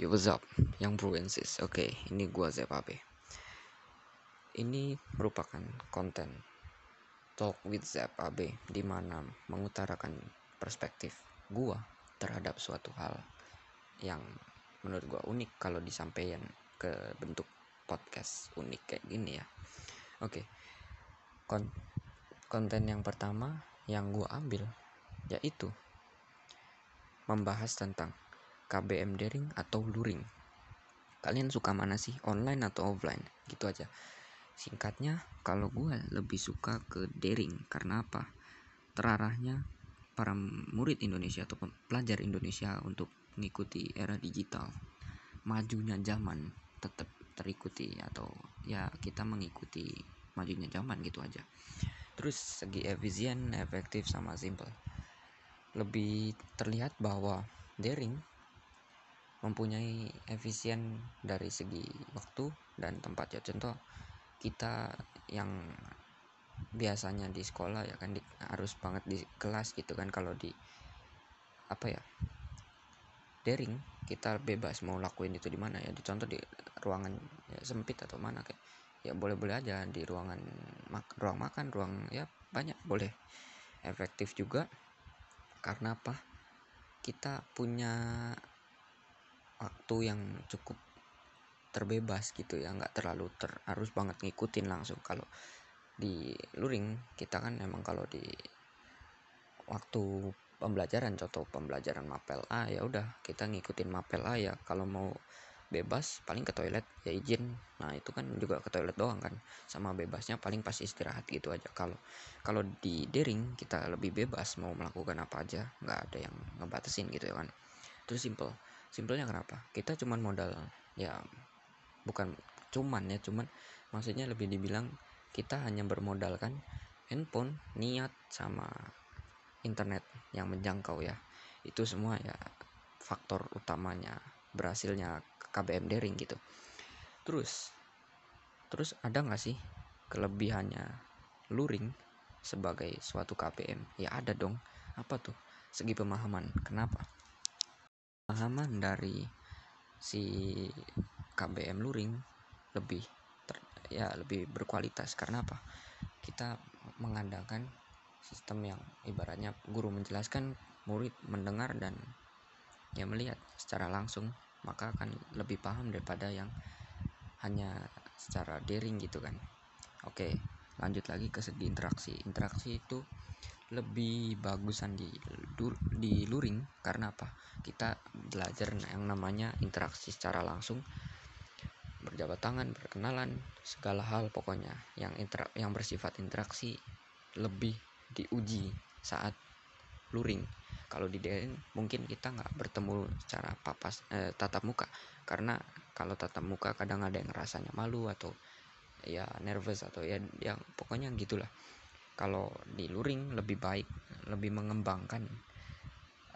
Yo what's up, yang Bruensis. Oke, ini gua ZAB. Ini merupakan konten Talk with ZAB di mana mengutarakan perspektif gua terhadap suatu hal yang menurut gua unik kalau disampaikan ke bentuk podcast unik kayak gini ya. Oke. Kon konten yang pertama yang gua ambil yaitu membahas tentang KBM daring atau luring. Kalian suka mana sih? Online atau offline? Gitu aja. Singkatnya, kalau gue lebih suka ke daring karena apa? Terarahnya para murid Indonesia atau pelajar Indonesia untuk mengikuti era digital. Majunya zaman tetap terikuti atau ya kita mengikuti majunya zaman gitu aja. Terus segi efisien, efektif sama simple. Lebih terlihat bahwa daring mempunyai efisien dari segi waktu dan tempat ya. Contoh kita yang biasanya di sekolah ya kan di, harus banget di kelas gitu kan. Kalau di apa ya daring kita bebas mau lakuin itu di mana ya. Di contoh di ruangan ya, sempit atau mana kayak ya boleh-boleh aja di ruangan mak ruang makan ruang ya banyak boleh. Efektif juga karena apa? Kita punya waktu yang cukup terbebas gitu ya nggak terlalu ter harus banget ngikutin langsung. Kalau di luring kita kan emang kalau di waktu pembelajaran contoh pembelajaran mapel A ya udah kita ngikutin mapel A ya. Kalau mau bebas paling ke toilet ya izin. Nah itu kan juga ke toilet doang kan. Sama bebasnya paling pas istirahat gitu aja. Kalau kalau di daring kita lebih bebas mau melakukan apa aja nggak ada yang ngebatasin gitu ya kan. Terus simple simpelnya kenapa? Kita cuman modal ya bukan cuman ya cuman maksudnya lebih dibilang kita hanya bermodalkan handphone niat sama internet yang menjangkau ya. Itu semua ya faktor utamanya berhasilnya KBM daring gitu. Terus terus ada nggak sih kelebihannya luring sebagai suatu KBM ya ada dong. Apa tuh? Segi pemahaman. Kenapa pemahaman dari si KBM luring lebih ter, ya lebih berkualitas. Karena apa? Kita mengandalkan sistem yang ibaratnya guru menjelaskan murid mendengar dan ya melihat secara langsung maka akan lebih paham daripada yang hanya secara daring gitu kan. Oke lanjut lagi ke segi interaksi. Interaksi itu lebih bagusan di di luring. Karena apa? Kita belajar yang namanya interaksi secara langsung. Berjabat tangan berkenalan segala hal pokoknya. Yang inter yang bersifat interaksi lebih diuji saat luring. Kalau di daring mungkin kita nggak bertemu secara papas eh, tatap muka. Karena kalau tatap muka kadang ada yang rasanya malu atau ya nervous atau ya yang pokoknya gitulah kalau di luring lebih baik lebih mengembangkan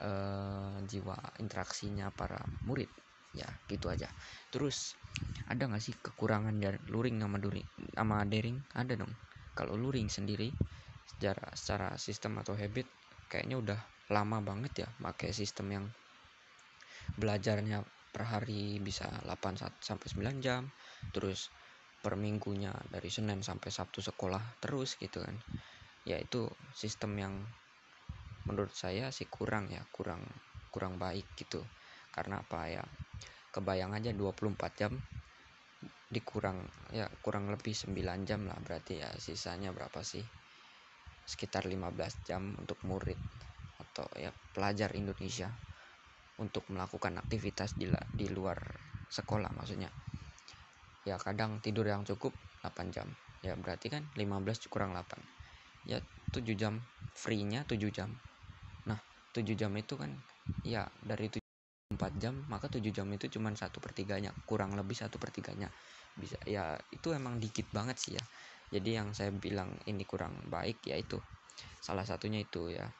uh, jiwa interaksinya para murid. Ya gitu aja. Terus ada nggak sih kekurangan dari luring sama luring sama daring? Ada dong. Kalau luring sendiri secara secara sistem atau habit kayaknya udah lama banget ya pakai sistem yang belajarnya per hari bisa 8 sampai 9 jam terus per minggunya dari Senin sampai Sabtu sekolah terus gitu kan ya itu sistem yang menurut saya sih kurang ya kurang kurang baik gitu. Karena apa ya? Kebayang aja 24 jam dikurang ya kurang lebih 9 jam lah berarti ya. Sisanya berapa sih? Sekitar 15 jam untuk murid atau ya pelajar Indonesia untuk melakukan aktivitas di, di luar sekolah maksudnya. Ya kadang tidur yang cukup 8 jam. Ya berarti kan 15 kurang 8 ya 7 jam free nya 7 jam. Nah 7 jam itu kan ya dari 7 4 jam maka 7 jam itu cuma satu pertiganya kurang lebih satu pertiganya bisa ya itu emang dikit banget sih ya. Jadi yang saya bilang ini kurang baik yaitu salah satunya itu ya.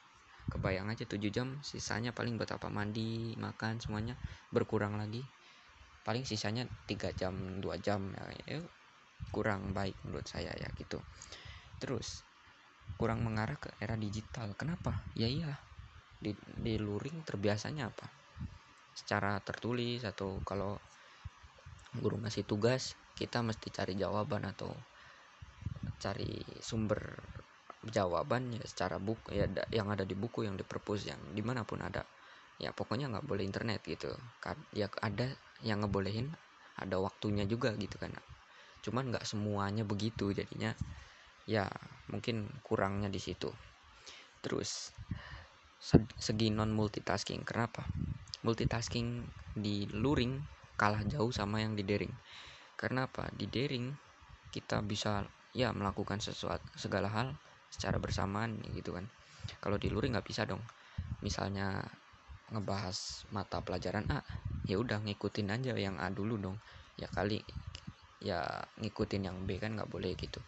Kebayang aja 7 jam sisanya paling buat apa? Mandi makan semuanya berkurang lagi. Paling sisanya tiga jam dua jam ya, ya kurang baik menurut saya ya gitu. Terus kurang mengarah ke era digital. Kenapa? Ya iya di, di luring terbiasanya apa? Secara tertulis atau kalau guru ngasih tugas kita mesti cari jawaban atau cari sumber jawaban ya secara buku ya yang ada di buku yang di perpus yang di mana pun ada. Ya pokoknya nggak boleh internet gitu. Ya ada yang ngebolehin ada waktunya juga gitu kan. Cuman nggak semuanya begitu jadinya ya mungkin kurangnya di situ. Terus segi non multitasking kenapa? Multitasking di luring kalah jauh sama yang di daring. Karena apa di daring kita bisa ya melakukan sesuatu segala hal secara bersamaan gitu kan. Kalau di luring nggak bisa dong. Misalnya ngebahas mata pelajaran A ya udah ngikutin aja yang A dulu dong. Ya kali ya ngikutin yang B kan nggak boleh gitu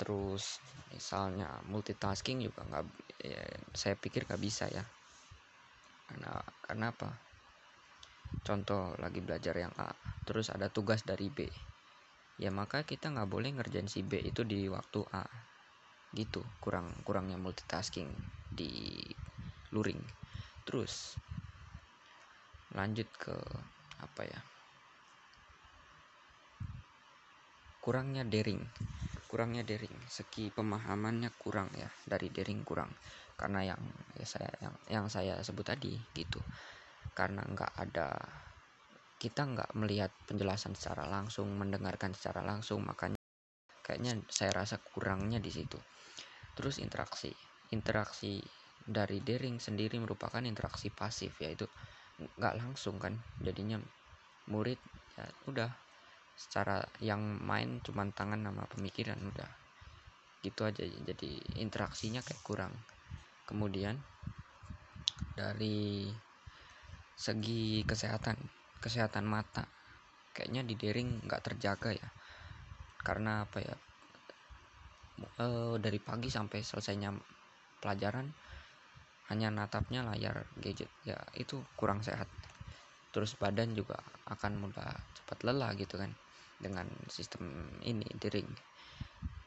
terus misalnya multitasking juga nggak ya, saya pikir nggak bisa ya. Karena karena apa? Contoh lagi belajar yang A terus ada tugas dari B. Ya maka kita nggak boleh ngerjain si B itu di waktu A. Gitu kurang kurangnya multitasking di luring. Terus lanjut ke apa ya? Kurangnya daring kurangnya daring. Segi pemahamannya kurang ya dari daring kurang. Karena yang ya saya yang yang saya sebut tadi gitu. Karena nggak ada kita nggak melihat penjelasan secara langsung mendengarkan secara langsung makanya kayaknya saya rasa kurangnya di situ. Terus interaksi. Interaksi dari daring sendiri merupakan interaksi pasif yaitu nggak langsung kan. Jadinya murid ya udah secara yang main cuma tangan sama pemikiran udah. Gitu aja jadi interaksinya kayak kurang. Kemudian dari segi kesehatan kesehatan mata kayaknya di daring nggak terjaga ya. Karena apa ya e, dari pagi sampai selesainya pelajaran hanya natapnya layar gadget. Ya itu kurang sehat. Terus badan juga akan mudah cepat lelah gitu kan dengan sistem ini daring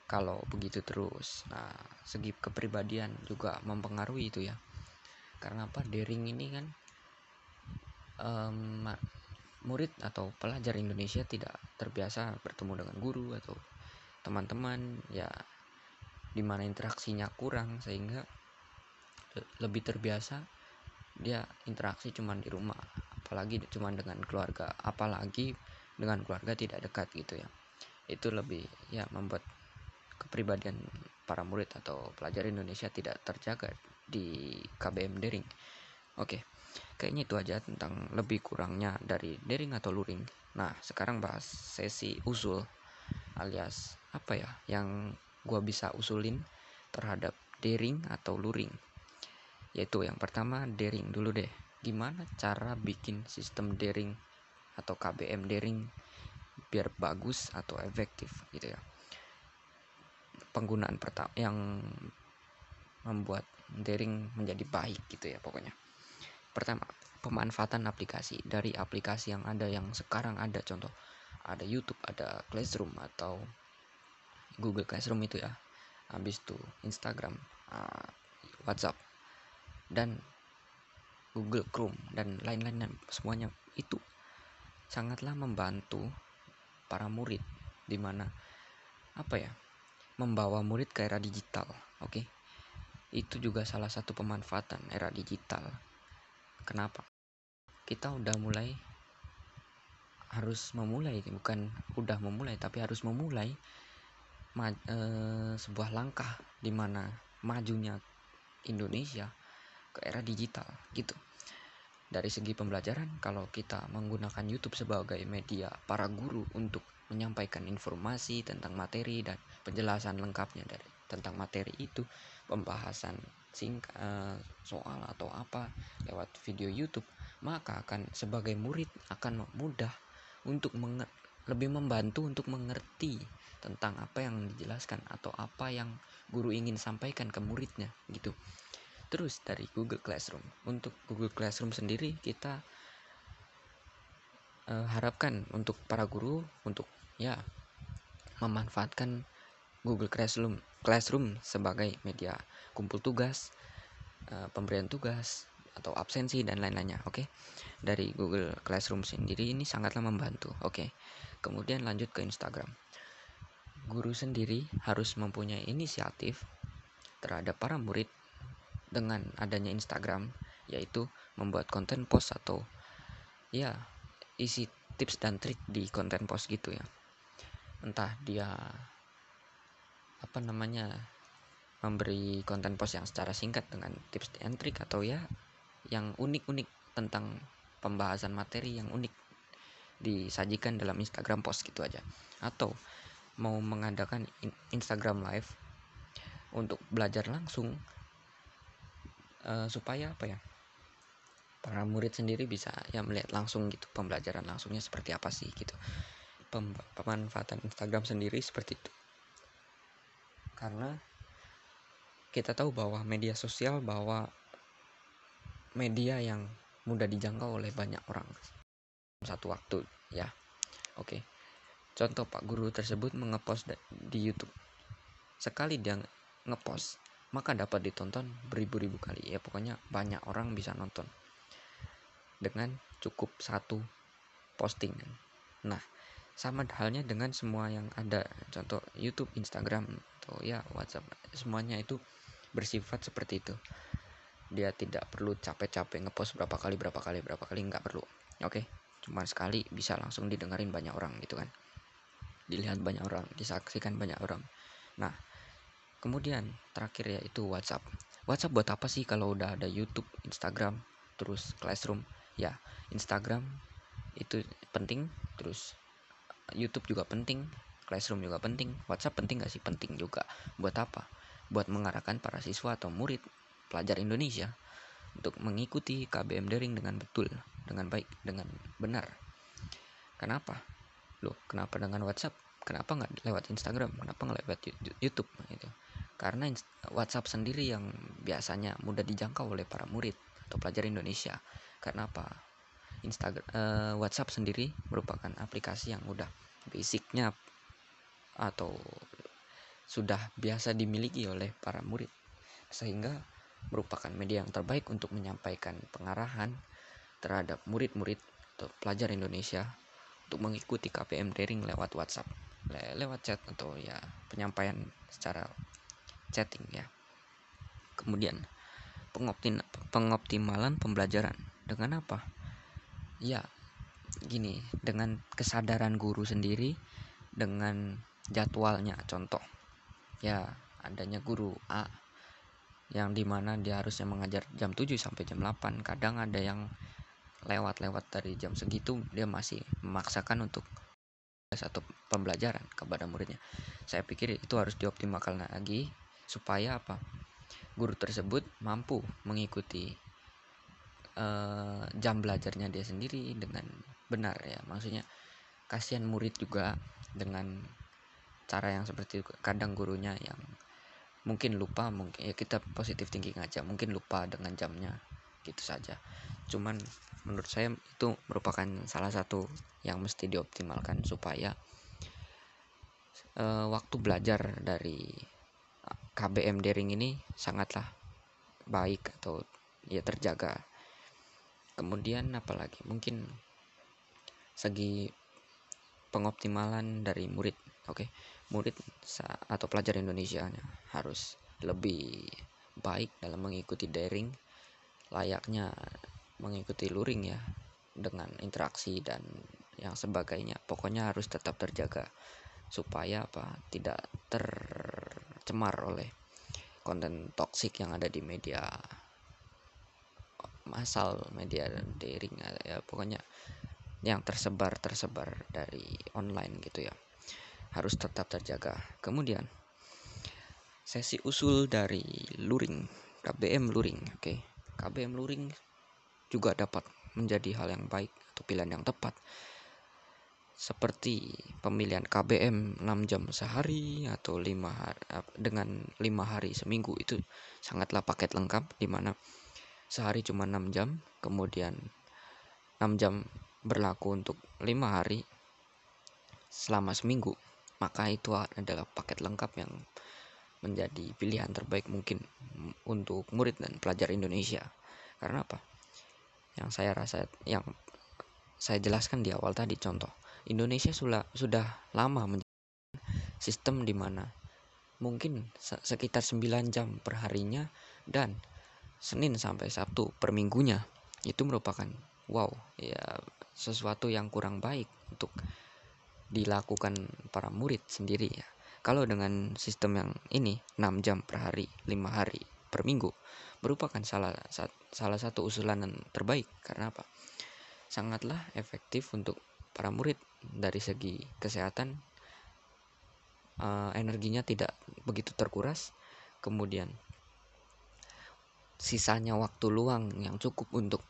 kalau begitu terus nah segi kepribadian juga mempengaruhi itu ya. Karena apa? Daring ini kan um, murid atau pelajar Indonesia tidak terbiasa bertemu dengan guru atau teman-teman ya di mana interaksinya kurang sehingga lebih terbiasa dia interaksi cuma di rumah apalagi cuma dengan keluarga apalagi dengan keluarga tidak dekat gitu ya. Itu lebih ya membuat kepribadian para murid atau pelajar Indonesia tidak terjaga di KBM daring oke kayaknya itu aja tentang lebih kurangnya dari daring atau luring. Nah sekarang bahas sesi usul alias apa ya yang gua bisa usulin terhadap daring atau luring. Yaitu yang pertama daring dulu deh gimana cara bikin sistem daring atau KBM daring biar bagus atau efektif gitu ya? Penggunaan pertama yang membuat daring menjadi baik gitu ya pokoknya. Pertama pemanfaatan aplikasi. Dari aplikasi yang ada yang sekarang ada contoh ada YouTube ada Classroom atau Google Classroom itu ya. Habis itu Instagram uh, WhatsApp. Dan Google Chrome dan lain-lain semuanya itu sangatlah membantu para murid di mana apa ya membawa murid ke era digital oke okay? itu juga salah satu pemanfaatan era digital Kenapa? Kita udah mulai harus memulai bukan udah memulai tapi harus memulai ma e, sebuah langkah di mana majunya Indonesia ke era digital gitu. Dari segi pembelajaran kalau kita menggunakan YouTube sebagai media para guru untuk menyampaikan informasi tentang materi dan penjelasan lengkapnya dari tentang materi itu, pembahasan singkat uh, soal atau apa lewat video YouTube maka akan sebagai murid akan mudah untuk lebih membantu untuk mengerti tentang apa yang dijelaskan atau apa yang guru ingin sampaikan ke muridnya gitu. Terus dari Google Classroom. Untuk Google Classroom sendiri kita uh, harapkan untuk para guru untuk ya memanfaatkan Google Classroom Classroom sebagai media kumpul tugas, uh, pemberian tugas, atau absensi dan lain-lainnya oke okay? dari Google Classroom sendiri ini sangatlah membantu oke okay? kemudian lanjut ke Instagram guru sendiri harus mempunyai inisiatif terhadap para murid dengan adanya Instagram yaitu membuat konten post atau ya isi tips dan trik di konten post gitu ya. Entah dia apa namanya memberi konten post yang secara singkat dengan tips dan trik atau ya yang unik-unik tentang pembahasan materi yang unik disajikan dalam Instagram post gitu aja. Atau mau mengadakan Instagram live untuk belajar langsung uh, supaya apa ya para murid sendiri bisa ya melihat langsung gitu pembelajaran langsungnya seperti apa sih gitu. Pem pemanfaatan Instagram sendiri seperti itu. Karena kita tahu bahwa media sosial bahwa media yang mudah dijangkau oleh banyak orang. Satu waktu ya. Oke. Contoh pak guru tersebut mengepost di YouTube. Sekali dia ngepost maka dapat ditonton beribu-ribu kali ya pokoknya banyak orang bisa nonton dengan cukup satu postingan. Nah, sama halnya dengan semua yang ada, contoh YouTube, Instagram, atau ya WhatsApp, semuanya itu bersifat seperti itu. Dia tidak perlu capek-capek ngepost berapa kali, berapa kali, berapa kali, nggak perlu. Oke, cuma sekali bisa langsung didengarin banyak orang gitu kan. Dilihat banyak orang, disaksikan banyak orang. Nah, kemudian terakhir ya itu WhatsApp. WhatsApp buat apa sih kalau udah ada YouTube, Instagram, terus Classroom? ya Instagram itu penting terus YouTube juga penting Classroom juga penting. WhatsApp penting gak sih? Penting juga. Buat apa? Buat mengarahkan para siswa atau murid pelajar Indonesia untuk mengikuti KBM daring dengan betul dengan baik dengan benar. Kenapa? Loh kenapa dengan WhatsApp? Kenapa nggak lewat Instagram? Kenapa nggak lewat YouTube? Itu karena WhatsApp sendiri yang biasanya mudah dijangkau oleh para murid atau pelajar Indonesia. Karena apa? Instagram uh, WhatsApp sendiri merupakan aplikasi yang udah basicnya atau sudah biasa dimiliki oleh para murid. Sehingga merupakan media yang terbaik untuk menyampaikan pengarahan terhadap murid-murid atau pelajar Indonesia untuk mengikuti KPM daring lewat WhatsApp le lewat chat atau ya penyampaian secara chatting ya. Kemudian pengoptimalan pembelajaran. Dengan apa? Ya gini dengan kesadaran guru sendiri dengan jadwalnya. Contoh ya adanya guru A yang di mana dia harusnya mengajar jam 7 sampai jam 8 kadang ada yang lewat-lewat dari jam segitu dia masih memaksakan untuk satu pembelajaran kepada muridnya. Saya pikir itu harus dioptimalkan lagi supaya apa? Guru tersebut mampu mengikuti uh, jam belajarnya dia sendiri dengan benar ya. Maksudnya kasihan murid juga dengan cara yang seperti kadang gurunya yang mungkin lupa mungkin ya kita positif thinking aja mungkin lupa dengan jamnya gitu saja. Cuman menurut saya itu merupakan salah satu yang mesti dioptimalkan supaya uh, waktu belajar dari KBM daring ini sangatlah baik atau ya terjaga. Kemudian apalagi mungkin segi pengoptimalan dari murid oke? Okay? murid atau pelajar Indonesia harus lebih baik dalam mengikuti daring layaknya mengikuti luring ya dengan interaksi dan yang sebagainya. Pokoknya harus tetap terjaga supaya apa? Tidak tercemar oleh konten toksik yang ada di media masal media daring ya pokoknya yang tersebar tersebar dari online gitu ya harus tetap terjaga kemudian sesi usul dari luring KBM luring oke okay. KBM luring juga dapat menjadi hal yang baik atau pilihan yang tepat seperti pemilihan KBM 6 jam sehari atau 5 hari, dengan 5 hari seminggu itu sangatlah paket lengkap di mana sehari cuma 6 jam kemudian 6 jam berlaku untuk 5 hari selama seminggu. Maka itu adalah paket lengkap yang menjadi pilihan terbaik mungkin untuk murid dan pelajar Indonesia. Karena apa? Yang saya rasa yang saya jelaskan di awal tadi contoh Indonesia sudah sudah lama menjadi sistem di mana mungkin sekitar 9 jam per harinya dan Senin sampai Sabtu per minggunya itu merupakan wow ya sesuatu yang kurang baik untuk dilakukan para murid sendiri ya. Kalau dengan sistem yang ini 6 jam per hari, 5 hari per minggu merupakan salah salah satu usulan yang terbaik karena apa? Sangatlah efektif untuk para murid dari segi kesehatan uh, energinya tidak begitu terkuras. Kemudian sisanya waktu luang yang cukup untuk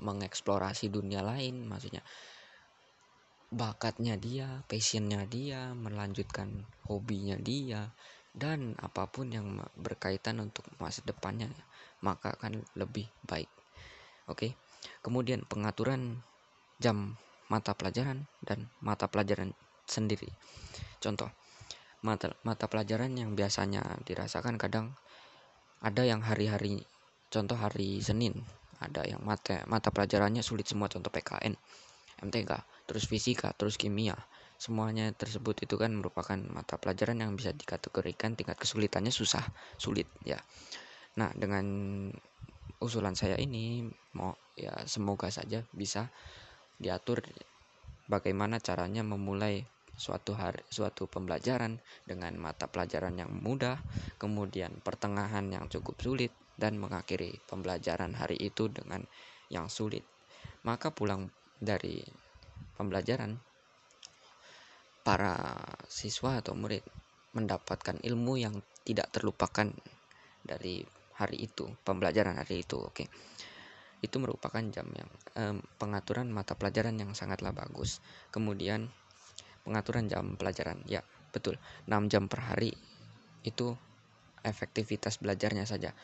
mengeksplorasi dunia lain maksudnya bakatnya dia passionnya dia melanjutkan hobinya dia dan apa pun yang berkaitan untuk masa depannya maka akan lebih baik. Oke? Kemudian pengaturan jam mata pelajaran dan mata pelajaran sendiri. Contoh mata mata pelajaran yang biasanya dirasakan kadang ada yang hari-hari contoh hari Senin ada yang mata mata pelajarannya sulit semua contoh PKN MTK terus fisika terus kimia semuanya tersebut itu kan merupakan mata pelajaran yang bisa dikategorikan tingkat kesulitannya susah sulit ya. Nah dengan usulan saya ini mau ya semoga saja bisa diatur bagaimana caranya memulai suatu hari suatu pembelajaran dengan mata pelajaran yang mudah kemudian pertengahan yang cukup sulit dan mengakhiri pembelajaran hari itu dengan yang sulit. Maka pulang dari pembelajaran para siswa atau murid mendapatkan ilmu yang tidak terlupakan dari hari itu, pembelajaran hari itu. Oke. Itu merupakan jam yang eh, pengaturan mata pelajaran yang sangatlah bagus. Kemudian pengaturan jam pelajaran. Ya, betul. 6 jam per hari itu efektivitas belajarnya saja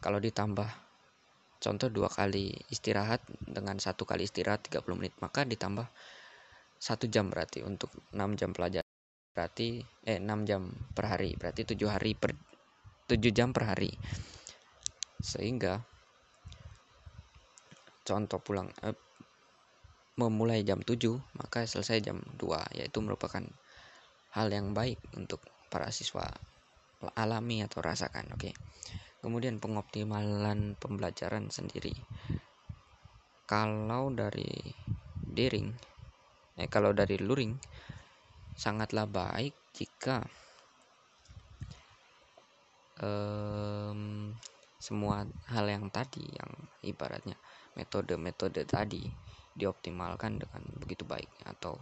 kalau ditambah contoh dua kali istirahat dengan satu kali istirahat 30 menit maka ditambah satu jam berarti untuk 6 jam pelajaran berarti eh 6 jam per hari berarti 7 hari per 7 jam per hari sehingga contoh pulang eh, memulai jam 7 maka selesai jam 2 yaitu merupakan hal yang baik untuk para siswa alami atau rasakan oke. Okay kemudian pengoptimalan pembelajaran sendiri. Kalau dari daring eh kalau dari luring sangatlah baik jika um, semua hal yang tadi yang ibaratnya metode-metode tadi dioptimalkan dengan begitu baik atau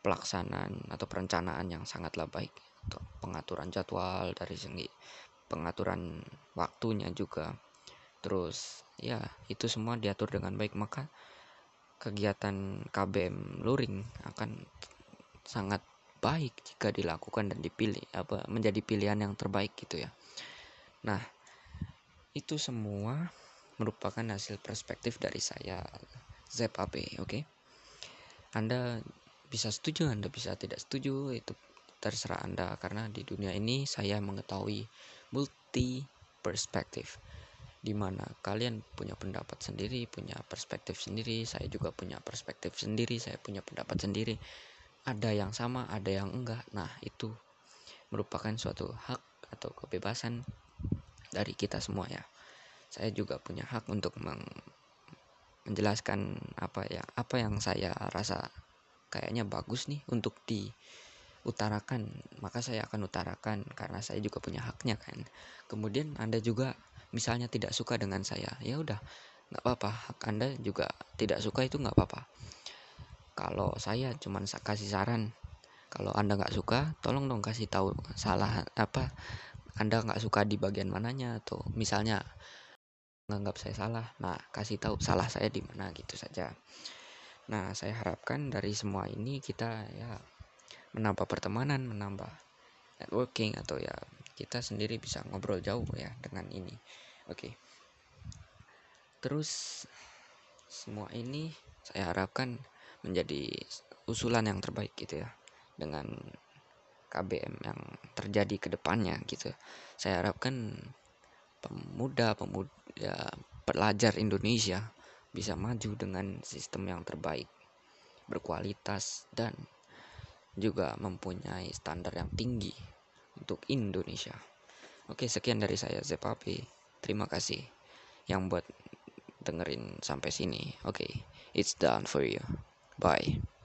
pelaksanaan atau perencanaan yang sangatlah baik. Atau pengaturan jadwal dari segi pengaturan waktunya juga. Terus ya itu semua diatur dengan baik maka kegiatan KBM luring akan sangat baik jika dilakukan dan dipilih apa menjadi pilihan yang terbaik gitu ya. Nah itu semua merupakan hasil perspektif dari saya ZAP oke okay? Anda bisa setuju Anda bisa tidak setuju itu terserah Anda karena di dunia ini saya mengetahui multi perspektif di mana kalian punya pendapat sendiri, punya perspektif sendiri, saya juga punya perspektif sendiri, saya punya pendapat sendiri. Ada yang sama, ada yang enggak. Nah, itu merupakan suatu hak atau kebebasan dari kita semua ya. Saya juga punya hak untuk menjelaskan apa ya, apa yang saya rasa kayaknya bagus nih untuk di utarakan maka saya akan utarakan karena saya juga punya haknya kan. Kemudian anda juga misalnya tidak suka dengan saya ya udah nggak apa-apa. Hak anda juga tidak suka itu nggak apa-apa. Kalau saya cuman kasih saran kalau anda nggak suka tolong dong kasih tahu salah apa anda nggak suka di bagian mananya atau misalnya menganggap saya salah. Nah kasih tahu salah saya di mana gitu saja. Nah saya harapkan dari semua ini kita ya menambah pertemanan menambah networking atau ya kita sendiri bisa ngobrol jauh ya dengan ini. Oke. Okay. terus semua ini saya harapkan menjadi usulan yang terbaik gitu ya dengan KBM yang terjadi ke depannya gitu. Saya harapkan pemuda pemuda pelajar Indonesia bisa maju dengan sistem yang terbaik, berkualitas dan juga mempunyai standar yang tinggi untuk Indonesia. Oke, sekian dari saya Zepapi. Terima kasih yang buat dengerin sampai sini. Oke, it's done for you. Bye.